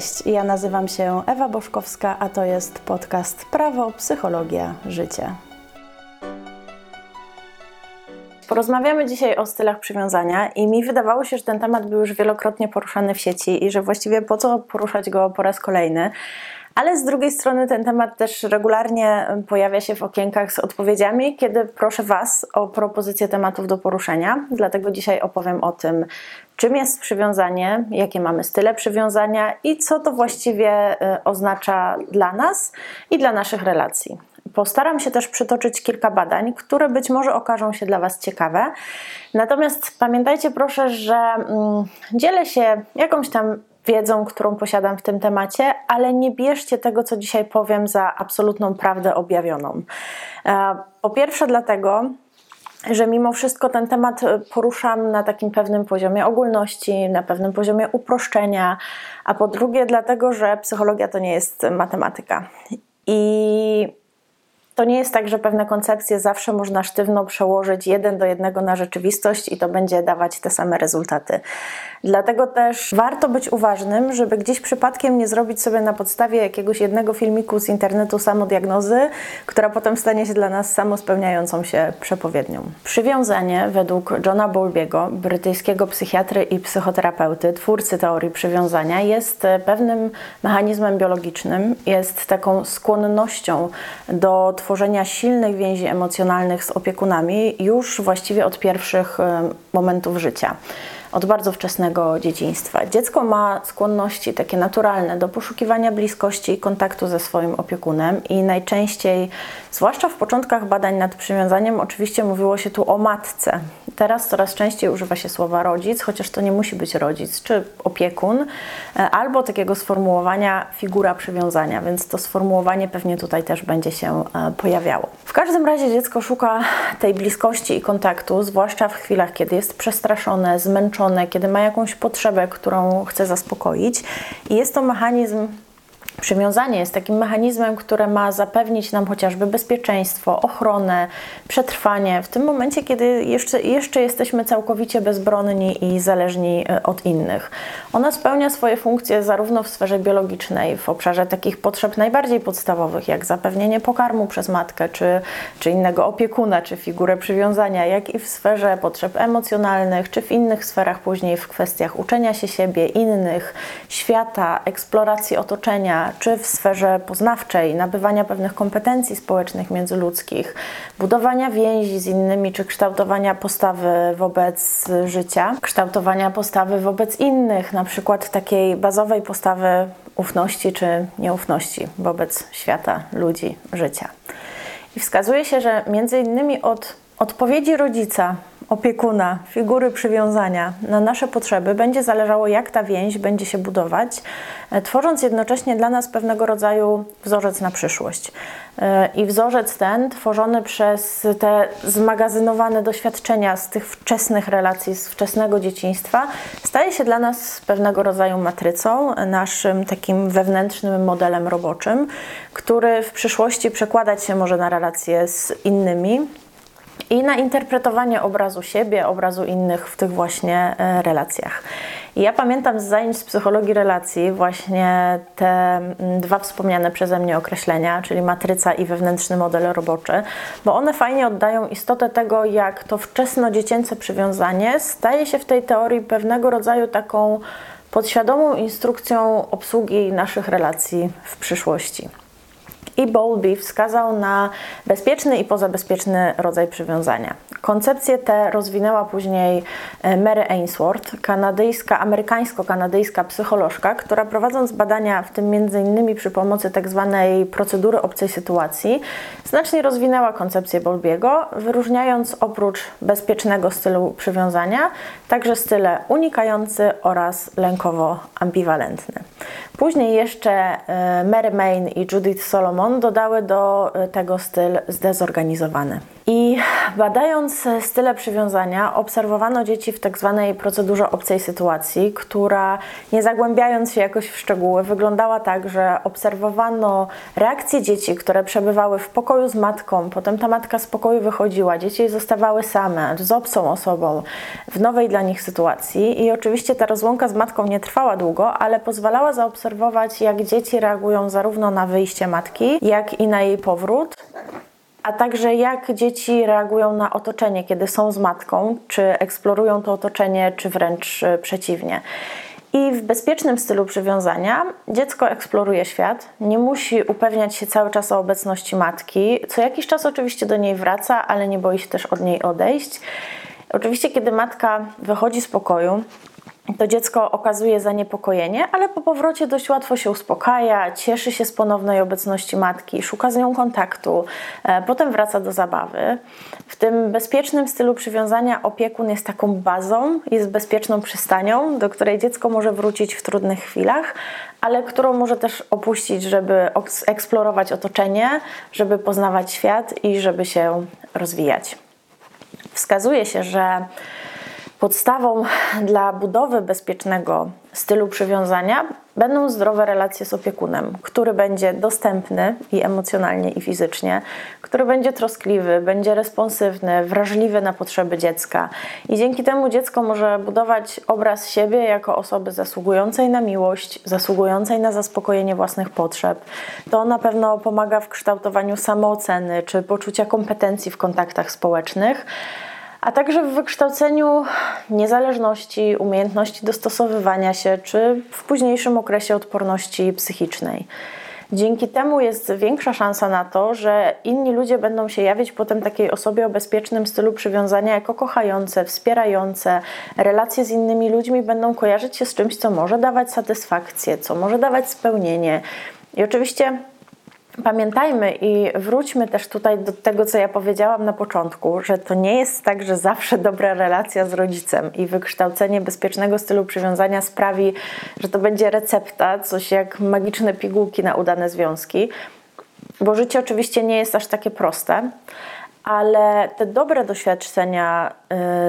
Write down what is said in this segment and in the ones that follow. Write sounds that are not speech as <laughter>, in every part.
Cześć, ja nazywam się Ewa Boszkowska, a to jest podcast Prawo, Psychologia, Życie. Porozmawiamy dzisiaj o stylach przywiązania i mi wydawało się, że ten temat był już wielokrotnie poruszany w sieci i że właściwie po co poruszać go po raz kolejny. Ale z drugiej strony ten temat też regularnie pojawia się w okienkach z odpowiedziami, kiedy proszę Was o propozycję tematów do poruszenia. Dlatego dzisiaj opowiem o tym, czym jest przywiązanie, jakie mamy style przywiązania i co to właściwie y, oznacza dla nas i dla naszych relacji. Postaram się też przytoczyć kilka badań, które być może okażą się dla Was ciekawe. Natomiast pamiętajcie proszę, że mm, dzielę się jakąś tam wiedzą, którą posiadam w tym temacie, ale nie bierzcie tego, co dzisiaj powiem, za absolutną prawdę objawioną. E, po pierwsze, dlatego, że mimo wszystko ten temat poruszam na takim pewnym poziomie ogólności, na pewnym poziomie uproszczenia, a po drugie, dlatego, że psychologia to nie jest matematyka. I to nie jest tak, że pewne koncepcje zawsze można sztywno przełożyć jeden do jednego na rzeczywistość i to będzie dawać te same rezultaty. Dlatego też warto być uważnym, żeby gdzieś przypadkiem nie zrobić sobie na podstawie jakiegoś jednego filmiku z internetu samodiagnozy, która potem stanie się dla nas samospełniającą się przepowiednią. Przywiązanie według Johna Bowlbiego, brytyjskiego psychiatry i psychoterapeuty, twórcy teorii przywiązania, jest pewnym mechanizmem biologicznym, jest taką skłonnością do tworzenia silnych więzi emocjonalnych z opiekunami już właściwie od pierwszych momentów życia od bardzo wczesnego dzieciństwa. Dziecko ma skłonności takie naturalne do poszukiwania bliskości i kontaktu ze swoim opiekunem i najczęściej, zwłaszcza w początkach badań nad przywiązaniem, oczywiście mówiło się tu o matce. Teraz coraz częściej używa się słowa rodzic, chociaż to nie musi być rodzic czy opiekun, e, albo takiego sformułowania figura przywiązania, więc to sformułowanie pewnie tutaj też będzie się e, pojawiało. W każdym razie dziecko szuka tej bliskości i kontaktu, zwłaszcza w chwilach, kiedy jest przestraszone, zmęczone, kiedy ma jakąś potrzebę, którą chce zaspokoić. I jest to mechanizm Przywiązanie jest takim mechanizmem, które ma zapewnić nam chociażby bezpieczeństwo, ochronę, przetrwanie w tym momencie, kiedy jeszcze, jeszcze jesteśmy całkowicie bezbronni i zależni e, od innych. Ona spełnia swoje funkcje zarówno w sferze biologicznej, w obszarze takich potrzeb najbardziej podstawowych, jak zapewnienie pokarmu przez matkę, czy, czy innego opiekuna, czy figurę przywiązania, jak i w sferze potrzeb emocjonalnych, czy w innych sferach później w kwestiach uczenia się siebie, innych, świata, eksploracji otoczenia czy w sferze poznawczej, nabywania pewnych kompetencji społecznych międzyludzkich, budowania więzi z innymi, czy kształtowania postawy wobec życia, kształtowania postawy wobec innych, na przykład takiej bazowej postawy ufności czy nieufności wobec świata, ludzi, życia. I wskazuje się, że między innymi od odpowiedzi rodzica opiekuna, figury przywiązania na nasze potrzeby będzie zależało, jak ta więź będzie się budować, e, tworząc jednocześnie dla nas pewnego rodzaju wzorzec na przyszłość. E, I wzorzec ten, tworzony przez te zmagazynowane doświadczenia z tych wczesnych relacji, z wczesnego dzieciństwa, staje się dla nas pewnego rodzaju matrycą, naszym takim wewnętrznym modelem roboczym, który w przyszłości przekładać się może na relacje z innymi i na interpretowanie obrazu siebie, obrazu innych w tych właśnie e, relacjach. I ja pamiętam z zajęć z psychologii relacji właśnie te dwa wspomniane przeze mnie określenia, czyli matryca i wewnętrzny model roboczy, bo one fajnie oddają istotę tego, jak to wczesno-dziecięce przywiązanie staje się w tej teorii pewnego rodzaju taką podświadomą instrukcją obsługi naszych relacji w przyszłości i Bowlby wskazał na bezpieczny i pozabezpieczny rodzaj przywiązania. Koncepcję tę rozwinęła później e, Mary Ainsworth, kanadyjska, amerykańsko-kanadyjska psycholożka, która prowadząc badania, w tym innymi przy pomocy tzw. Tak procedury obcej sytuacji, znacznie rozwinęła koncepcję Bowlbiego, wyróżniając oprócz bezpiecznego stylu przywiązania także style unikający oraz lękowo-ambiwalentny. Później jeszcze e, Mary Main i Judith Solomon dodały do e, tego styl zdezorganizowany. I Badając style przywiązania, obserwowano dzieci w tak zwanej procedurze obcej sytuacji, która nie zagłębiając się jakoś w szczegóły, wyglądała tak, że obserwowano reakcje dzieci, które przebywały w pokoju z matką, potem ta matka z pokoju wychodziła, dzieci zostawały same, z obcą osobą, w nowej dla nich sytuacji. I oczywiście ta rozłąka z matką nie trwała długo, ale pozwalała zaobserwować, jak dzieci reagują zarówno na wyjście matki, jak i na jej powrót a także jak dzieci reagują na otoczenie, kiedy są z matką, czy eksplorują to otoczenie, czy wręcz e, przeciwnie. I w bezpiecznym stylu przywiązania dziecko eksploruje świat, nie musi upewniać się cały czas o obecności matki. Co jakiś czas oczywiście do niej wraca, ale nie boi się też od niej odejść. Oczywiście, kiedy matka wychodzi z pokoju, to dziecko okazuje zaniepokojenie, ale po powrocie dość łatwo się uspokaja, cieszy się z ponownej obecności matki, szuka z nią kontaktu, e, potem wraca do zabawy. W tym bezpiecznym stylu przywiązania opiekun jest taką bazą, jest bezpieczną przystanią, do której dziecko może wrócić w trudnych chwilach, ale którą może też opuścić, żeby eksplorować otoczenie, żeby poznawać świat i żeby się rozwijać. Wskazuje się, że Podstawą dla budowy bezpiecznego stylu przywiązania będą zdrowe relacje z opiekunem, który będzie dostępny i emocjonalnie, i fizycznie, który będzie troskliwy, będzie responsywny, wrażliwy na potrzeby dziecka. I dzięki temu dziecko może budować obraz siebie jako osoby zasługującej na miłość, zasługującej na zaspokojenie własnych potrzeb. To na pewno pomaga w kształtowaniu samooceny czy poczucia kompetencji w kontaktach społecznych a także w wykształceniu niezależności, umiejętności dostosowywania się, czy w późniejszym okresie odporności psychicznej. Dzięki temu jest większa szansa na to, że inni ludzie będą się jawić potem takiej osobie o bezpiecznym stylu przywiązania jako kochające, wspierające. Relacje z innymi ludźmi będą kojarzyć się z czymś, co może dawać satysfakcję, co może dawać spełnienie. I oczywiście Pamiętajmy i wróćmy też tutaj do tego, co ja powiedziałam na początku, że to nie jest tak, że zawsze dobra relacja z rodzicem i wykształcenie bezpiecznego stylu przywiązania sprawi, że to będzie recepta, coś jak magiczne pigułki na udane związki, bo życie oczywiście nie jest aż takie proste, ale te dobre doświadczenia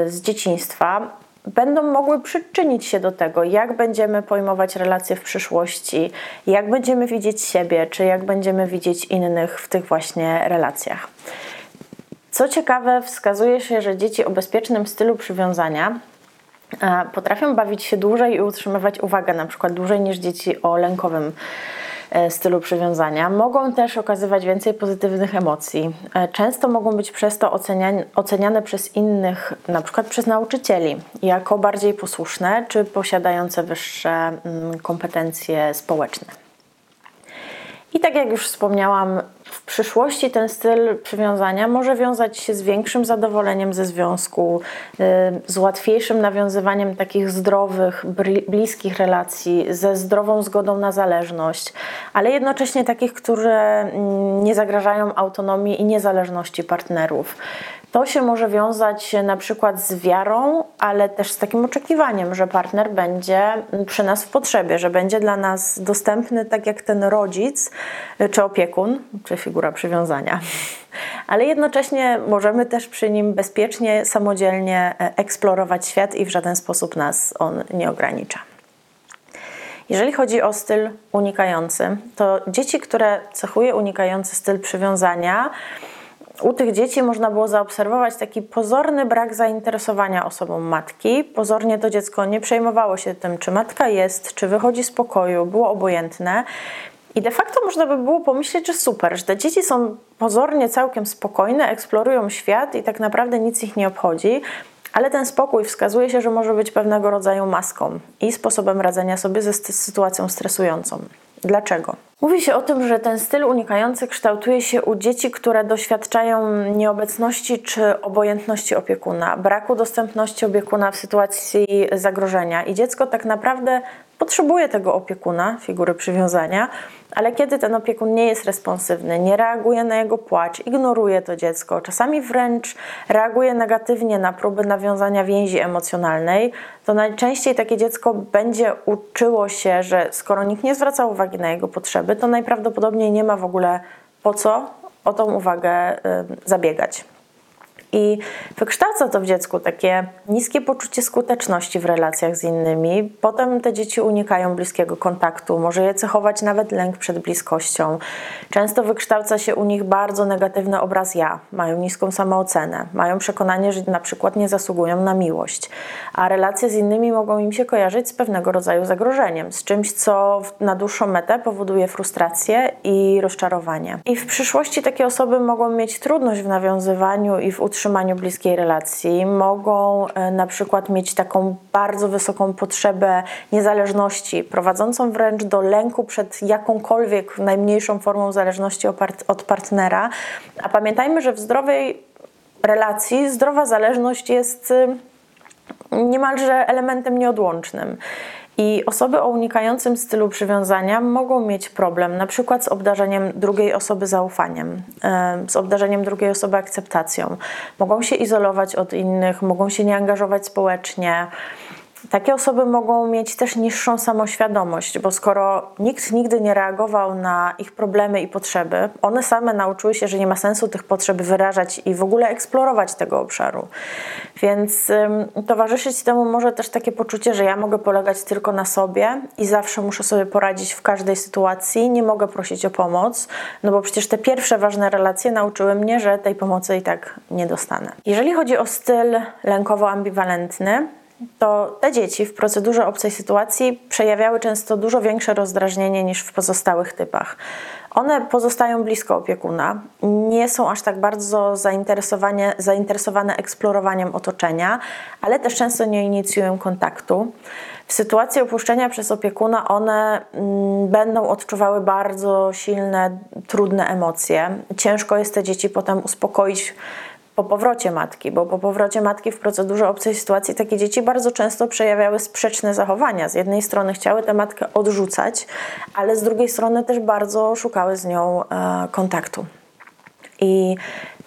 y, z dzieciństwa będą mogły przyczynić się do tego, jak będziemy pojmować relacje w przyszłości, jak będziemy widzieć siebie, czy jak będziemy widzieć innych w tych właśnie relacjach. Co ciekawe, wskazuje się, że dzieci o bezpiecznym stylu przywiązania e, potrafią bawić się dłużej i utrzymywać uwagę, na przykład dłużej niż dzieci o lękowym stylu przywiązania. Mogą też okazywać więcej pozytywnych emocji. E, często mogą być przez to oceniane, oceniane przez innych, na przykład przez nauczycieli, jako bardziej posłuszne czy posiadające wyższe mm, kompetencje społeczne. I tak jak już wspomniałam, w przyszłości ten styl przywiązania może wiązać się z większym zadowoleniem ze związku, y, z łatwiejszym nawiązywaniem takich zdrowych, bliskich relacji, ze zdrową zgodą na zależność, ale jednocześnie takich, które mm, nie zagrażają autonomii i niezależności partnerów. To się może wiązać na przykład z wiarą, ale też z takim oczekiwaniem, że partner będzie przy nas w potrzebie, że będzie dla nas dostępny tak jak ten rodzic, czy opiekun, czy figura przywiązania. Ale jednocześnie możemy też przy nim bezpiecznie, samodzielnie e, eksplorować świat i w żaden sposób nas on nie ogranicza. Jeżeli chodzi o styl unikający, to dzieci, które cechuje unikający styl przywiązania, u tych dzieci można było zaobserwować taki pozorny brak zainteresowania osobą matki. Pozornie to dziecko nie przejmowało się tym, czy matka jest, czy wychodzi z pokoju, było obojętne. I de facto można by było pomyśleć, że super, że te dzieci są pozornie całkiem spokojne, eksplorują świat i tak naprawdę nic ich nie obchodzi, ale ten spokój wskazuje się, że może być pewnego rodzaju maską i sposobem radzenia sobie ze sytuacją stresującą. Dlaczego? Mówi się o tym, że ten styl unikający kształtuje się u dzieci, które doświadczają nieobecności czy obojętności opiekuna, braku dostępności opiekuna w sytuacji zagrożenia. I dziecko tak naprawdę potrzebuje tego opiekuna, figury przywiązania, ale kiedy ten opiekun nie jest responsywny, nie reaguje na jego płacz, ignoruje to dziecko, czasami wręcz reaguje negatywnie na próby nawiązania więzi emocjonalnej, to najczęściej takie dziecko będzie uczyło się, że skoro nikt nie zwraca uwagi na jego potrzeby, to najprawdopodobniej nie ma w ogóle po co o tą uwagę y, zabiegać. I wykształca to w dziecku takie niskie poczucie skuteczności w relacjach z innymi. Potem te dzieci unikają bliskiego kontaktu, może je cechować nawet lęk przed bliskością. Często wykształca się u nich bardzo negatywny obraz ja, mają niską samoocenę, mają przekonanie, że na przykład nie zasługują na miłość, a relacje z innymi mogą im się kojarzyć z pewnego rodzaju zagrożeniem, z czymś, co na dłuższą metę powoduje frustrację i rozczarowanie. I w przyszłości takie osoby mogą mieć trudność w nawiązywaniu i w utrzymaniu bliskiej relacji, mogą e, na przykład mieć taką bardzo wysoką potrzebę niezależności, prowadzącą wręcz do lęku przed jakąkolwiek najmniejszą formą zależności od partnera. A pamiętajmy, że w zdrowej relacji zdrowa zależność jest y, niemalże elementem nieodłącznym. I osoby o unikającym stylu przywiązania mogą mieć problem na przykład z obdarzeniem drugiej osoby zaufaniem, z obdarzeniem drugiej osoby akceptacją. Mogą się izolować od innych, mogą się nie angażować społecznie. Takie osoby mogą mieć też niższą samoświadomość, bo skoro nikt nigdy nie reagował na ich problemy i potrzeby, one same nauczyły się, że nie ma sensu tych potrzeb wyrażać i w ogóle eksplorować tego obszaru. Więc ym, towarzyszyć temu może też takie poczucie, że ja mogę polegać tylko na sobie i zawsze muszę sobie poradzić w każdej sytuacji, nie mogę prosić o pomoc, no bo przecież te pierwsze ważne relacje nauczyły mnie, że tej pomocy i tak nie dostanę. Jeżeli chodzi o styl lękowo-ambiwalentny, to te dzieci w procedurze obcej sytuacji przejawiały często dużo większe rozdrażnienie niż w pozostałych typach. One pozostają blisko opiekuna, nie są aż tak bardzo zainteresowane, zainteresowane eksplorowaniem otoczenia, ale też często nie inicjują kontaktu. W sytuacji opuszczenia przez opiekuna one mm, będą odczuwały bardzo silne, trudne emocje. Ciężko jest te dzieci potem uspokoić po powrocie matki, bo po powrocie matki w procedurze obcej sytuacji takie dzieci bardzo często przejawiały sprzeczne zachowania. Z jednej strony chciały tę matkę odrzucać, ale z drugiej strony też bardzo szukały z nią e, kontaktu. I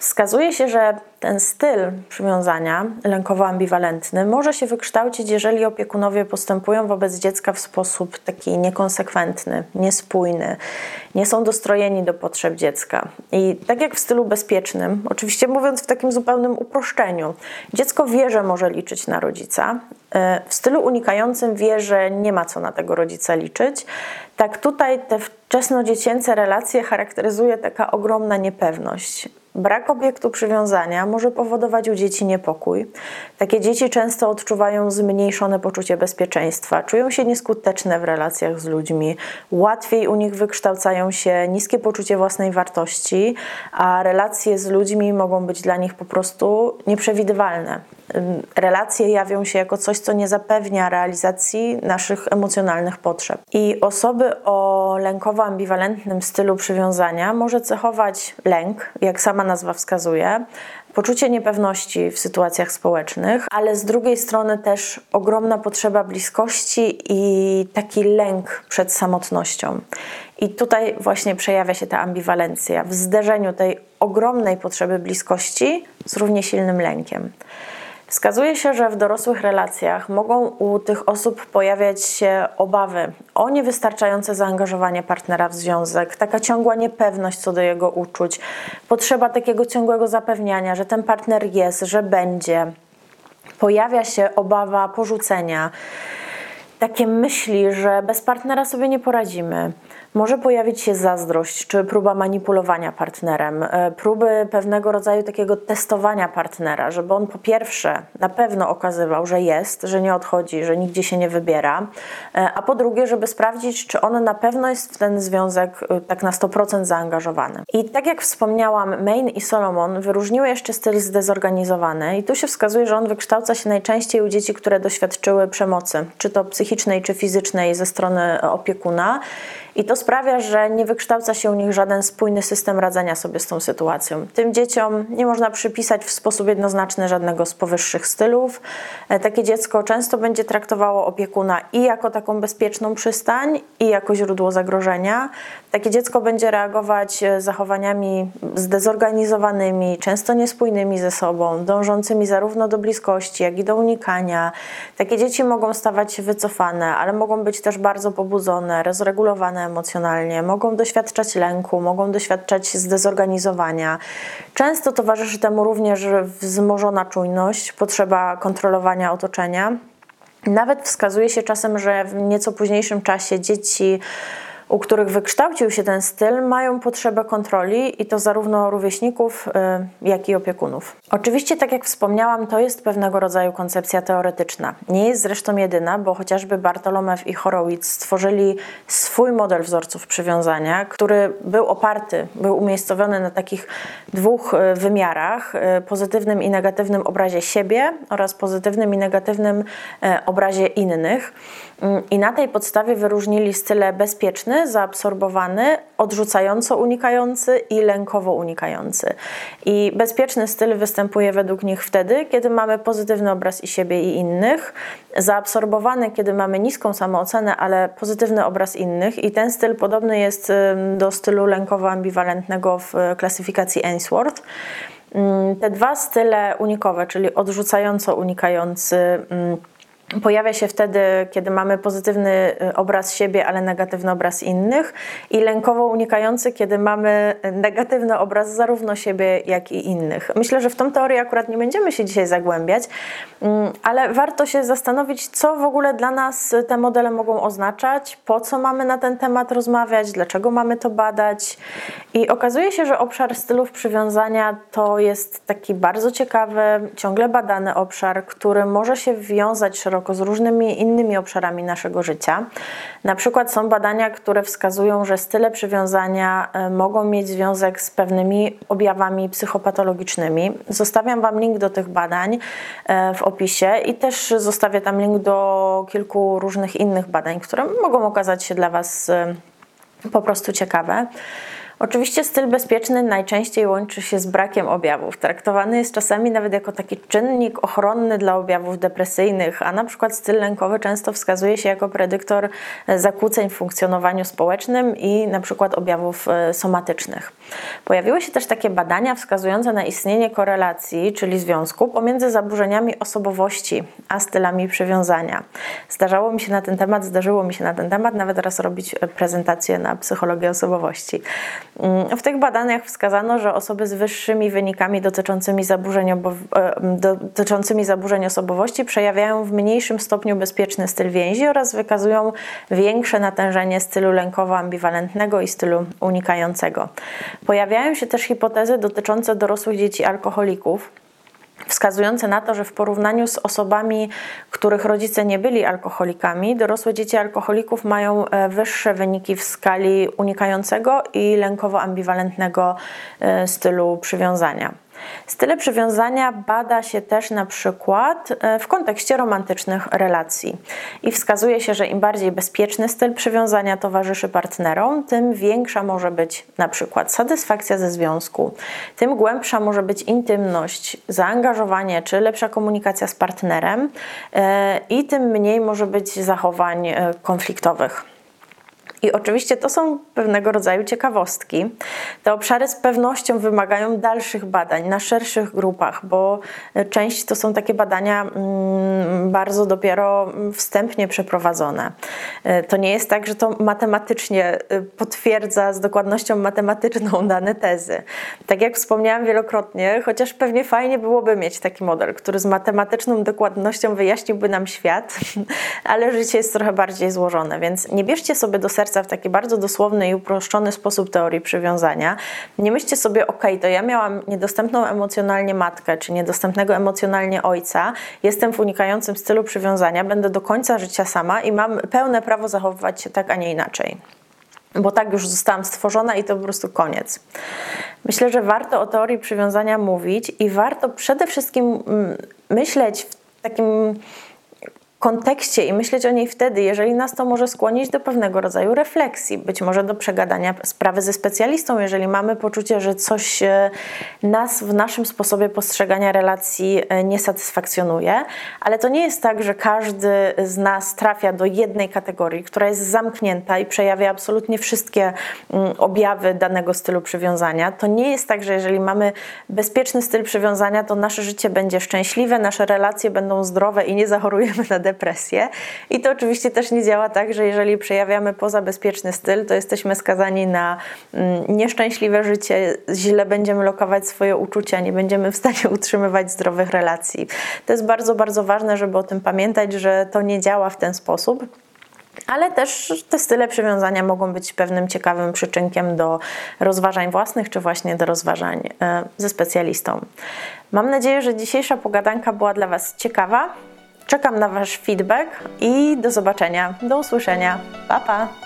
wskazuje się, że ten styl przywiązania lękowo-ambiwalentny może się wykształcić, jeżeli opiekunowie postępują wobec dziecka w sposób taki niekonsekwentny, niespójny, nie są dostrojeni do potrzeb dziecka. I tak jak w stylu bezpiecznym, oczywiście mówiąc w takim zupełnym uproszczeniu, dziecko wie, że może liczyć na rodzica, e, w stylu unikającym wie, że nie ma co na tego rodzica liczyć. Tak tutaj te wczesnodziecięce relacje charakteryzuje taka ogromna niepewność Brak obiektu przywiązania może powodować u dzieci niepokój. Takie dzieci często odczuwają zmniejszone poczucie bezpieczeństwa, czują się nieskuteczne w relacjach z ludźmi, łatwiej u nich wykształcają się niskie poczucie własnej wartości, a relacje z ludźmi mogą być dla nich po prostu nieprzewidywalne relacje jawią się jako coś, co nie zapewnia realizacji naszych emocjonalnych potrzeb. I osoby o lękowo-ambiwalentnym stylu przywiązania może cechować lęk, jak sama nazwa wskazuje, poczucie niepewności w sytuacjach społecznych, ale z drugiej strony też ogromna potrzeba bliskości i taki lęk przed samotnością. I tutaj właśnie przejawia się ta ambiwalencja w zderzeniu tej ogromnej potrzeby bliskości z równie silnym lękiem. Wskazuje się, że w dorosłych relacjach mogą u tych osób pojawiać się obawy o niewystarczające zaangażowanie partnera w związek, taka ciągła niepewność co do jego uczuć, potrzeba takiego ciągłego zapewniania, że ten partner jest, że będzie. Pojawia się obawa porzucenia, takie myśli, że bez partnera sobie nie poradzimy może pojawić się zazdrość czy próba manipulowania partnerem, e, próby pewnego rodzaju takiego testowania partnera, żeby on po pierwsze na pewno okazywał, że jest, że nie odchodzi, że nigdzie się nie wybiera, e, a po drugie, żeby sprawdzić, czy on na pewno jest w ten związek e, tak na 100% zaangażowany. I tak jak wspomniałam, Maine i Solomon wyróżniły jeszcze styl zdezorganizowany i tu się wskazuje, że on wykształca się najczęściej u dzieci, które doświadczyły przemocy, czy to psychicznej, czy fizycznej ze strony opiekuna. I to sprawia, że nie wykształca się u nich żaden spójny system radzenia sobie z tą sytuacją. Tym dzieciom nie można przypisać w sposób jednoznaczny żadnego z powyższych stylów. E, takie dziecko często będzie traktowało opiekuna i jako taką bezpieczną przystań, i jako źródło zagrożenia. Takie dziecko będzie reagować e, zachowaniami zdezorganizowanymi, często niespójnymi ze sobą, dążącymi zarówno do bliskości, jak i do unikania. Takie dzieci mogą stawać się wycofane, ale mogą być też bardzo pobudzone, rozregulowane emocjonalnie, mogą doświadczać lęku, mogą doświadczać zdezorganizowania. Często towarzyszy temu również wzmożona czujność, potrzeba kontrolowania otoczenia. Nawet wskazuje się czasem, że w nieco późniejszym czasie dzieci u których wykształcił się ten styl, mają potrzebę kontroli i to zarówno rówieśników, y, jak i opiekunów. Oczywiście, tak jak wspomniałam, to jest pewnego rodzaju koncepcja teoretyczna. Nie jest zresztą jedyna, bo chociażby Bartolomew i Horowitz stworzyli swój model wzorców przywiązania, który był oparty, był umiejscowiony na takich dwóch y, wymiarach: y, pozytywnym i negatywnym obrazie siebie oraz pozytywnym i negatywnym obrazie innych. Mm, I na tej podstawie wyróżnili style bezpieczny, zaabsorbowany, odrzucająco unikający i lękowo unikający. I bezpieczny styl występuje według nich wtedy, kiedy mamy pozytywny obraz i siebie i innych, zaabsorbowany, kiedy mamy niską samoocenę, ale pozytywny obraz innych. I ten styl podobny jest do stylu lękowo-ambiwalentnego w klasyfikacji Ainsworth. Mm, te dwa style unikowe, czyli odrzucająco unikający, mm, Pojawia się wtedy, kiedy mamy pozytywny y, obraz siebie, ale negatywny obraz innych, i lękowo unikający, kiedy mamy negatywny obraz zarówno siebie, jak i innych. Myślę, że w tą teorię akurat nie będziemy się dzisiaj zagłębiać, mm, ale warto się zastanowić, co w ogóle dla nas te modele mogą oznaczać, po co mamy na ten temat rozmawiać, dlaczego mamy to badać. I okazuje się, że obszar stylów przywiązania to jest taki bardzo ciekawy, ciągle badany obszar, który może się wiązać szeroko szeroko z różnymi innymi obszarami naszego życia. Na przykład są badania, które wskazują, że style przywiązania e, mogą mieć związek z pewnymi objawami psychopatologicznymi. Zostawiam Wam link do tych badań e, w opisie i też zostawię tam link do kilku różnych innych badań, które mogą okazać się dla Was e, po prostu ciekawe. Oczywiście styl bezpieczny najczęściej łączy się z brakiem objawów. Traktowany jest czasami nawet jako taki czynnik ochronny dla objawów depresyjnych, a na przykład styl lękowy często wskazuje się jako predyktor zakłóceń w funkcjonowaniu społecznym i na przykład objawów e, somatycznych. Pojawiły się też takie badania wskazujące na istnienie korelacji, czyli związku pomiędzy zaburzeniami osobowości a stylami przywiązania. Zdarzało mi się na ten temat, zdarzyło mi się na ten temat nawet raz robić prezentację na psychologię osobowości. Mm, w tych badaniach wskazano, że osoby z wyższymi wynikami dotyczącymi zaburzeń, e, dotyczącymi zaburzeń osobowości przejawiają w mniejszym stopniu bezpieczny styl więzi oraz wykazują większe natężenie stylu lękowo-ambiwalentnego i stylu unikającego. Pojawiają się też hipotezy dotyczące dorosłych dzieci alkoholików wskazujące na to, że w porównaniu z osobami, których rodzice nie byli alkoholikami, dorosłe dzieci alkoholików mają e, wyższe wyniki w skali unikającego i lękowo-ambiwalentnego e, stylu przywiązania. Style przywiązania bada się też na przykład e, w kontekście romantycznych relacji i wskazuje się, że im bardziej bezpieczny styl przywiązania towarzyszy partnerom, tym większa może być na przykład satysfakcja ze związku, tym głębsza może być intymność, zaangażowanie czy lepsza komunikacja z partnerem e, i tym mniej może być zachowań e, konfliktowych. I oczywiście to są pewnego rodzaju ciekawostki. Te obszary z pewnością wymagają dalszych badań na szerszych grupach, bo część to są takie badania mm, bardzo dopiero wstępnie przeprowadzone. E, to nie jest tak, że to matematycznie e, potwierdza z dokładnością matematyczną <laughs> dane tezy. Tak jak wspomniałam wielokrotnie, chociaż pewnie fajnie byłoby mieć taki model, który z matematyczną dokładnością wyjaśniłby nam świat, <laughs> ale życie jest trochę bardziej złożone, więc nie bierzcie sobie do serca w taki bardzo dosłowny i uproszczony sposób teorii przywiązania. Nie myślcie sobie, ok, to ja miałam niedostępną emocjonalnie matkę, czy niedostępnego emocjonalnie ojca, jestem w unikającym stylu przywiązania, będę do końca życia sama i mam pełne prawo zachowywać się tak, a nie inaczej bo tak już zostałam stworzona i to po prostu koniec. Myślę, że warto o teorii przywiązania mówić i warto przede wszystkim mm, myśleć w takim kontekście i myśleć o niej wtedy, jeżeli nas to może skłonić do pewnego rodzaju refleksji, być może do przegadania sprawy ze specjalistą, jeżeli mamy poczucie, że coś e, nas w naszym sposobie postrzegania relacji e, nie satysfakcjonuje, ale to nie jest tak, że każdy z nas trafia do jednej kategorii, która jest zamknięta i przejawia absolutnie wszystkie mm, objawy danego stylu przywiązania. To nie jest tak, że jeżeli mamy bezpieczny styl przywiązania, to nasze życie będzie szczęśliwe, nasze relacje będą zdrowe i nie zachorujemy na depresję depresję. I to oczywiście też nie działa tak, że jeżeli przejawiamy pozabezpieczny styl, to jesteśmy skazani na mm, nieszczęśliwe życie, źle będziemy lokować swoje uczucia, nie będziemy w stanie <laughs> utrzymywać zdrowych relacji. To jest bardzo, bardzo ważne, żeby o tym pamiętać, że to nie działa w ten sposób. Ale też te style przywiązania mogą być pewnym ciekawym przyczynkiem do rozważań własnych, czy właśnie do rozważań e, ze specjalistą. Mam nadzieję, że dzisiejsza pogadanka była dla Was ciekawa. Czekam na Wasz feedback i do zobaczenia, do usłyszenia. Pa, pa!